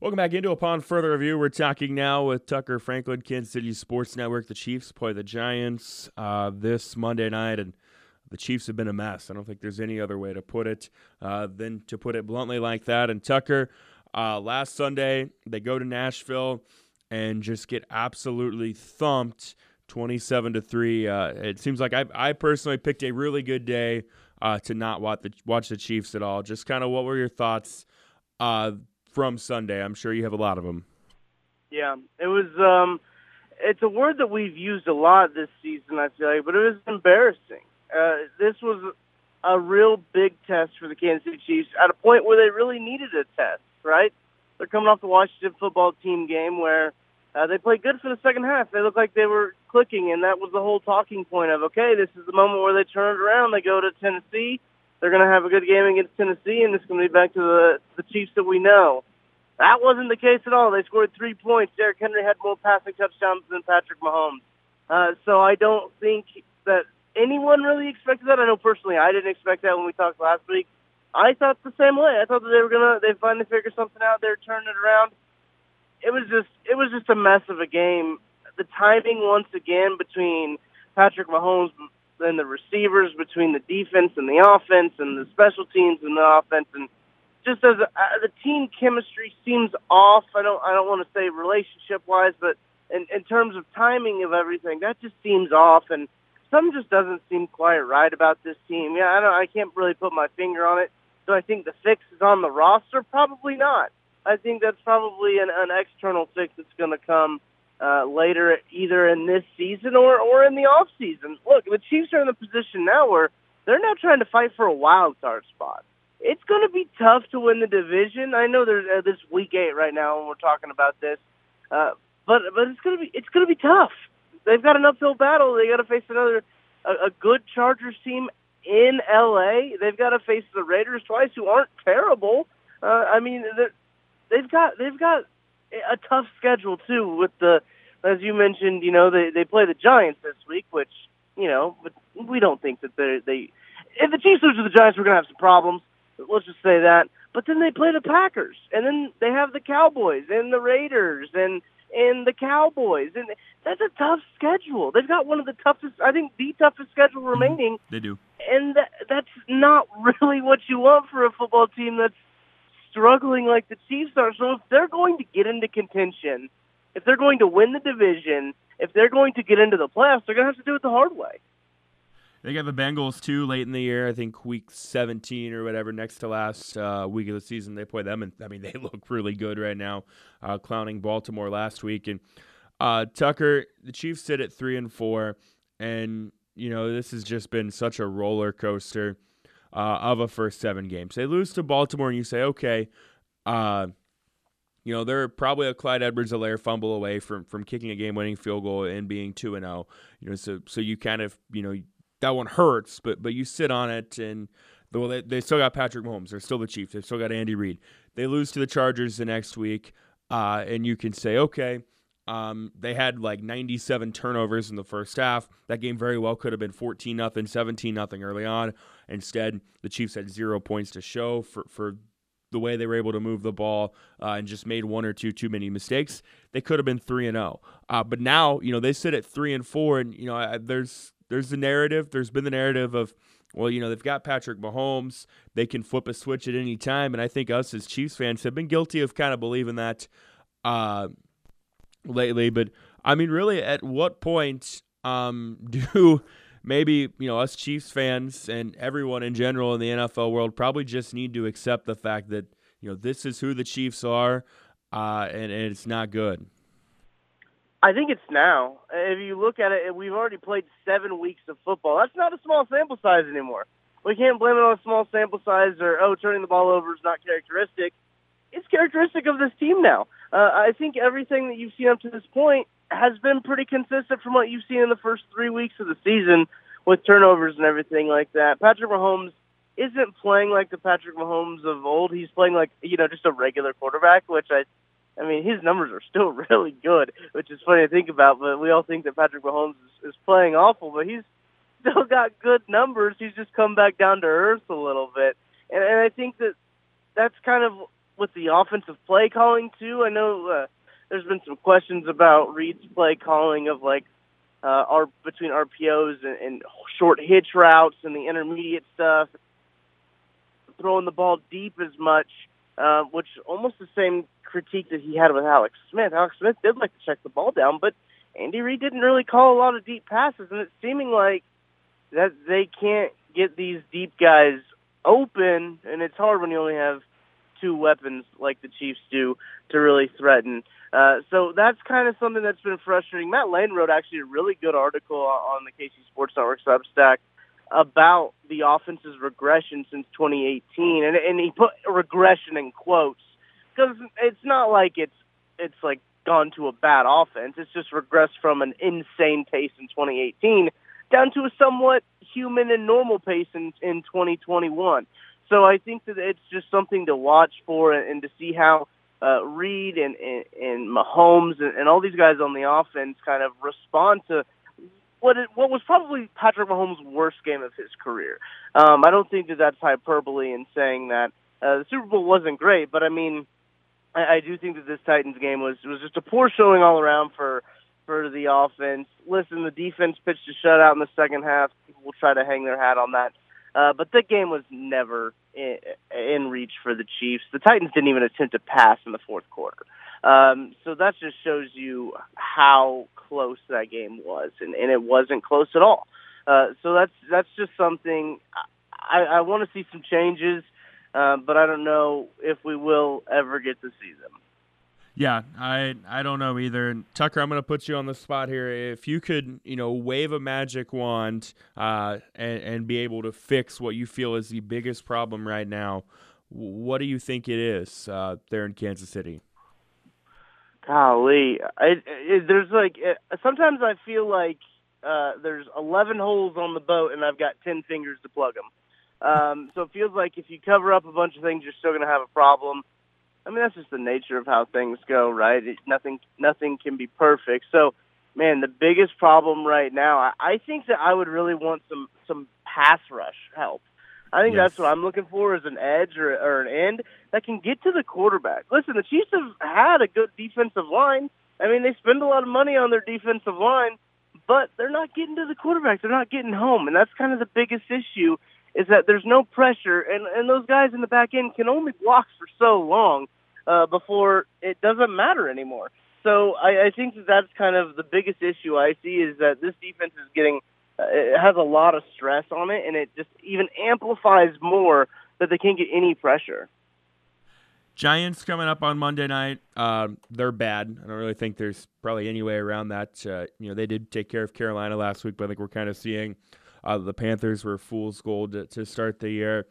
Welcome back into Upon Further Review. We're talking now with Tucker Franklin, Kansas City Sports Network. The Chiefs play the Giants uh, this Monday night, and the Chiefs have been a mess. I don't think there's any other way to put it uh, than to put it bluntly like that. And Tucker, uh, last Sunday, they go to Nashville and just get absolutely thumped 27 to 3. Uh, it seems like I, I personally picked a really good day uh, to not watch the, watch the Chiefs at all. Just kind of what were your thoughts? From Sunday. I'm sure you have a lot of them. Yeah, it was. um It's a word that we've used a lot this season. I feel like, but it was embarrassing. Uh, this was a real big test for the Kansas City Chiefs at a point where they really needed a test. Right? They're coming off the Washington football team game where uh, they played good for the second half. They looked like they were clicking, and that was the whole talking point of okay, this is the moment where they turn it around. They go to Tennessee. They're going to have a good game against Tennessee, and it's going to be back to the the Chiefs that we know. That wasn't the case at all. They scored three points. Derrick Henry had more passing touchdowns than Patrick Mahomes. Uh, so I don't think that anyone really expected that. I know personally I didn't expect that when we talked last week. I thought the same way. I thought that they were gonna they finally figure something out. They're turning it around. It was just it was just a mess of a game. The timing once again between Patrick Mahomes and the receivers, between the defense and the offense, and the special teams and the offense, and just as a, the team chemistry seems off. I don't I don't want to say relationship wise, but in, in terms of timing of everything, that just seems off, and something just doesn't seem quite right about this team. Yeah, I don't I can't really put my finger on it. Do I think the fix is on the roster? Probably not. I think that's probably an, an external fix that's going to come uh, later, either in this season or or in the off season. Look, the Chiefs are in the position now where they're now trying to fight for a wild card spot it's going to be tough to win the division. I know there's uh, this week eight right now, and we're talking about this, uh, but but it's going to be it's going to be tough. They've got an uphill battle. They got to face another a, a good Chargers team in L.A. They've got to face the Raiders twice, who aren't terrible. Uh, I mean, they've got they've got a tough schedule too. With the as you mentioned, you know they they play the Giants this week, which you know, but we don't think that they they if the Chiefs lose to the Giants, we're going to have some problems. Let's just say that. But then they play the Packers, and then they have the Cowboys and the Raiders and and the Cowboys, and that's a tough schedule. They've got one of the toughest, I think, the toughest schedule mm-hmm. remaining. They do, and that, that's not really what you want for a football team that's struggling like the Chiefs are. So if they're going to get into contention, if they're going to win the division, if they're going to get into the playoffs, they're going to have to do it the hard way. They got the Bengals too late in the year. I think week 17 or whatever, next to last uh, week of the season. They play them, and I mean they look really good right now, uh, clowning Baltimore last week. And uh, Tucker, the Chiefs sit at three and four, and you know this has just been such a roller coaster uh, of a first seven games. They lose to Baltimore, and you say, okay. Uh, you know, they're probably a Clyde Edwards-Helaire fumble away from from kicking a game-winning field goal and being two and zero. Oh. You know, so so you kind of you know that one hurts, but but you sit on it and well, they, they still got Patrick Mahomes. They're still the Chiefs. They've still got Andy Reid. They lose to the Chargers the next week, uh, and you can say, okay, um, they had like 97 turnovers in the first half. That game very well could have been 14 nothing, 17 nothing early on. Instead, the Chiefs had zero points to show for for the way they were able to move the ball uh, and just made one or two too many mistakes. They could have been three and zero. Oh. Uh, but now, you know, they sit at three and four, and you know, there's there's the narrative. There's been the narrative of, well, you know, they've got Patrick Mahomes. They can flip a switch at any time. And I think us as Chiefs fans have been guilty of kind of believing that uh, lately. But I mean, really, at what point um, do maybe, you know, us Chiefs fans and everyone in general in the NFL world probably just need to accept the fact that, you know, this is who the Chiefs are uh, and, and it's not good? I think it's now. If you look at it, we've already played seven weeks of football. That's not a small sample size anymore. We can't blame it on a small sample size or, oh, turning the ball over is not characteristic. It's characteristic of this team now. Uh, I think everything that you've seen up to this point has been pretty consistent from what you've seen in the first three weeks of the season with turnovers and everything like that. Patrick Mahomes isn't playing like the Patrick Mahomes of old. He's playing like, you know, just a regular quarterback, which I I mean, his numbers are still really good, which is funny to think about. But we all think that Patrick Mahomes is, is playing awful, but he's still got good numbers. He's just come back down to earth a little bit, and, and I think that that's kind of with the offensive play calling too. I know uh, there's been some questions about Reid's play calling of like uh, our between RPOs and, and short hitch routes and the intermediate stuff, throwing the ball deep as much, uh, which almost the same critique that he had with Alex Smith. Alex Smith did like to check the ball down, but Andy Reid didn't really call a lot of deep passes, and it's seeming like that they can't get these deep guys open, and it's hard when you only have two weapons like the Chiefs do to really threaten. Uh, so that's kind of something that's been frustrating. Matt Lane wrote actually a really good article on the KC Sports Network Substack about the offense's regression since 2018, and and he put regression in quotes because it's not like it's it's like gone to a bad offense. It's just regressed from an insane pace in 2018 down to a somewhat human and normal pace in, in 2021. So I think that it's just something to watch for and, to see how uh, Reid and, and, and Mahomes and, and all these guys on the offense kind of respond to what it, what was probably Patrick Mahomes' worst game of his career. Um, I don't think that that's hyperbole in saying that uh, the Super Bowl wasn't great, but I mean, I, I do think that this Titans game was was just a poor showing all around for for the offense. Listen, the defense pitched a shutout in the second half. People will try to hang their hat on that. Uh, but the game was never in, in reach for the Chiefs. The Titans didn't even attempt to pass in the fourth quarter. Um, so that just shows you how close that game was, and, and it wasn't close at all. Uh, so that's that's just something I, I want to see some changes, uh, but I don't know if we will ever get to see them. Yeah, I I don't know either. Tucker, I'm going to put you on the spot here. If you could, you know, wave a magic wand uh, and, and be able to fix what you feel is the biggest problem right now, what do you think it is uh, there in Kansas City? Golly, I, it, there's like sometimes I feel like uh, there's 11 holes on the boat and I've got 10 fingers to plug them. Um, so it feels like if you cover up a bunch of things, you're still going to have a problem. I mean, that's just the nature of how things go, right? It, nothing, nothing can be perfect. So, man, the biggest problem right now, I, I think that I would really want some some pass rush help. I think yes. that's what I'm looking for is an edge or, or an end that can get to the quarterback. Listen, the Chiefs have had a good defensive line. I mean, they spend a lot of money on their defensive line, but they're not getting to the quarterback. They're not getting home, and that's kind of the biggest issue is that there's no pressure, and and those guys in the back end can only block for so long uh, before it doesn't matter anymore. So I, I think that that's kind of the biggest issue I see is that this defense is getting uh, it has a lot of stress on it, and it just even amplifies more that they can't get any pressure. Giants coming up on Monday night. Uh, they're bad. I don't really think there's probably any way around that. Uh, you know, they did take care of Carolina last week, but I think we're kind of seeing uh, the Panthers were fool's gold to, to start the year.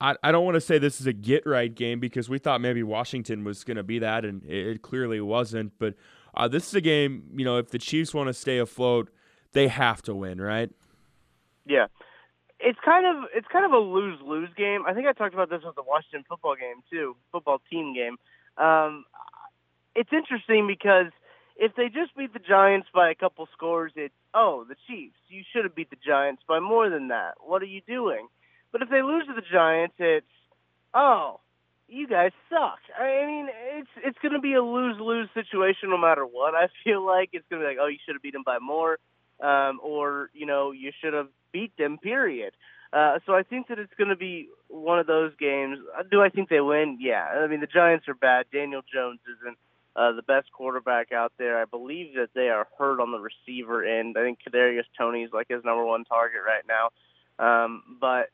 I, I don't want to say this is a get right game because we thought maybe Washington was going to be that, and it, it clearly wasn't. But uh, this is a game, you know, if the Chiefs want to stay afloat, they have to win, right? Yeah. It's kind of it's kind of a lose lose game. I think I talked about this with the Washington football game too, football team game. Um, it's interesting because if they just beat the Giants by a couple scores, it's oh the Chiefs. You should have beat the Giants by more than that. What are you doing? But if they lose to the Giants, it's oh, you guys suck. I mean, it's it's going to be a lose lose situation no matter what. I feel like it's going to be like, oh, you should have beat them by more, um, or you know, you should have beat them. Period. Uh, so I think that it's going to be one of those games. Uh, do I think they win? Yeah. I mean, the Giants are bad. Daniel Jones isn't uh, the best quarterback out there. I believe that they are hurt on the receiver end. I think Kadarius Toney is like his number one target right now. Um, but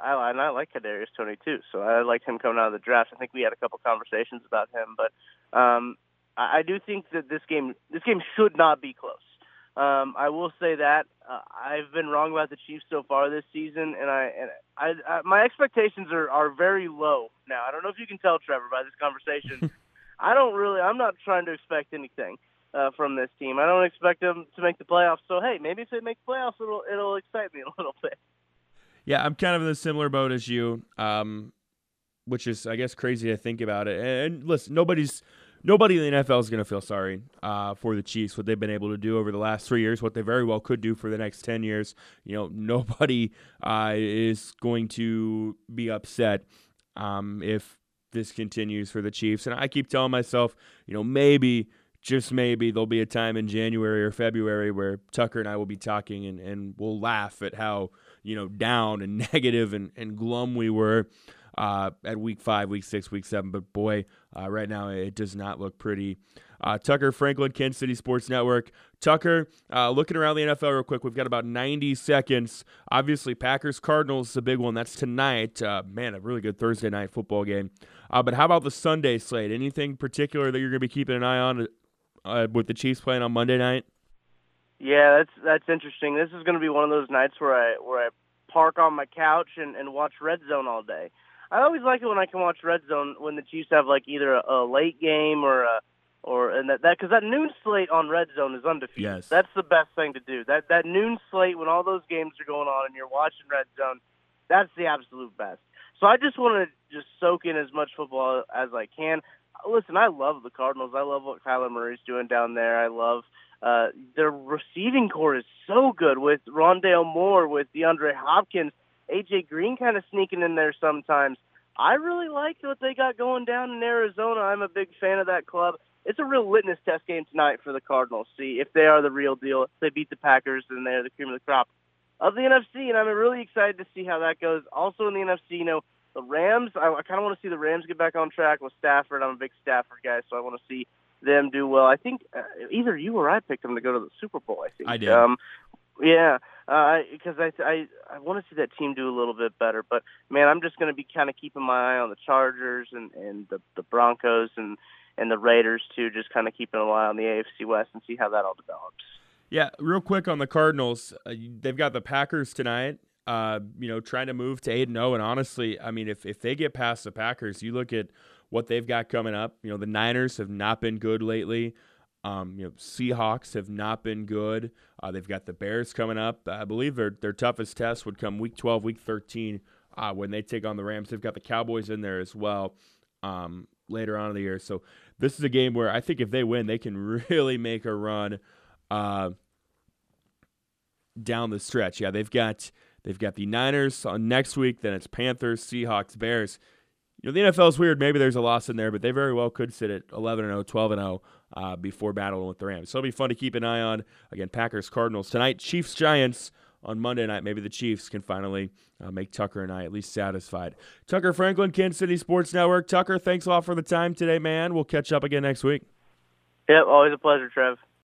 I, and I like Kadarius Toney too, so I liked him coming out of the draft. I think we had a couple conversations about him, but um, I, I do think that this game this game should not be close. Um, I will say that uh, I've been wrong about the Chiefs so far this season, and I and I, I my expectations are are very low now. I don't know if you can tell, Trevor, by this conversation. I don't really. I'm not trying to expect anything uh, from this team. I don't expect them to make the playoffs. So hey, maybe if they make the playoffs, it'll it'll excite me a little bit. Yeah, I'm kind of in a similar boat as you, um, which is, I guess, crazy to think about it. And, listen, nobody's nobody in the NFL is going to feel sorry uh, for the Chiefs what they've been able to do over the last three years, what they very well could do for the next ten years. You know, nobody uh, is going to be upset um, if this continues for the Chiefs. And I keep telling myself, you know, maybe, just maybe, there'll be a time in January or February where Tucker and I will be talking and, and we'll laugh at how, you know, down and negative and, and glum we were uh, at week five, week six, week seven. But boy, uh, right now it does not look pretty. Uh, Tucker Franklin, Kansas City Sports Network. Tucker, uh, looking around the NFL real quick. We've got about 90 seconds. Obviously, Packers Cardinals is a big one. That's tonight. Uh, man, a really good Thursday night football game. Uh, but how about the Sunday slate? Anything particular that you're going to be keeping an eye on with the Chiefs playing on Monday night? Yeah, that's that's interesting. This is going to be one of those nights where I where I park on my couch and, and watch Red Zone all day. I always like it when I can watch Red Zone when the Chiefs have like either a, a late game or a or and that that because that noon slate on Red Zone is undefeated. Yes. That's the best thing to do. That that noon slate when all those games are going on and you're watching Red Zone, that's the absolute best. So I just want to just soak in as much football as I can. Listen, I love the Cardinals. I love what Kyler Murray's doing down there. I love uh, their receiving corps is so good with Rondale Moore, with DeAndre Hopkins, AJ Green kind of sneaking in there sometimes. I really like what they got going down in Arizona. I'm a big fan of that club. It's a real litmus test game tonight for the Cardinals. See if they are the real deal. If they beat the Packers, then they're the cream of the crop of the NFC, and I'm really excited to see how that goes. Also in the NFC, you know, the Rams. I, I kind of want to see the Rams get back on track with Stafford. I'm a big Stafford guy, so I want to see them do well. I think uh, either you or I picked them to go to the Super Bowl. I think I did. Um, yeah, because uh, I I I want to see that team do a little bit better. But man, I'm just going to be kind of keeping my eye on the Chargers and and the the Broncos and and the Raiders too. Just kind of keeping an eye on the AFC West and see how that all develops. Yeah, real quick on the Cardinals, uh, they've got the Packers tonight. Uh, you know, trying to move to eight and zero. Oh, and honestly, I mean, if if they get past the Packers, you look at what they've got coming up. You know, the Niners have not been good lately. Um, you know, Seahawks have not been good. Uh, they've got the Bears coming up. I believe their their toughest test would come week 12, week 13 uh, when they take on the Rams. They've got the Cowboys in there as well um, later on in the year. So this is a game where I think if they win, they can really make a run uh, down the stretch. Yeah, they've got they've got the Niners on next week. Then it's Panthers, Seahawks, Bears. You know, the NFL is weird. Maybe there's a loss in there, but they very well could sit at 11 and 0, 12 and 0 uh, before battling with the Rams. So it'll be fun to keep an eye on. Again, Packers, Cardinals tonight. Chiefs, Giants on Monday night. Maybe the Chiefs can finally uh, make Tucker and I at least satisfied. Tucker Franklin, Kansas City Sports Network. Tucker, thanks a lot for the time today, man. We'll catch up again next week. Yep, always a pleasure, Trev.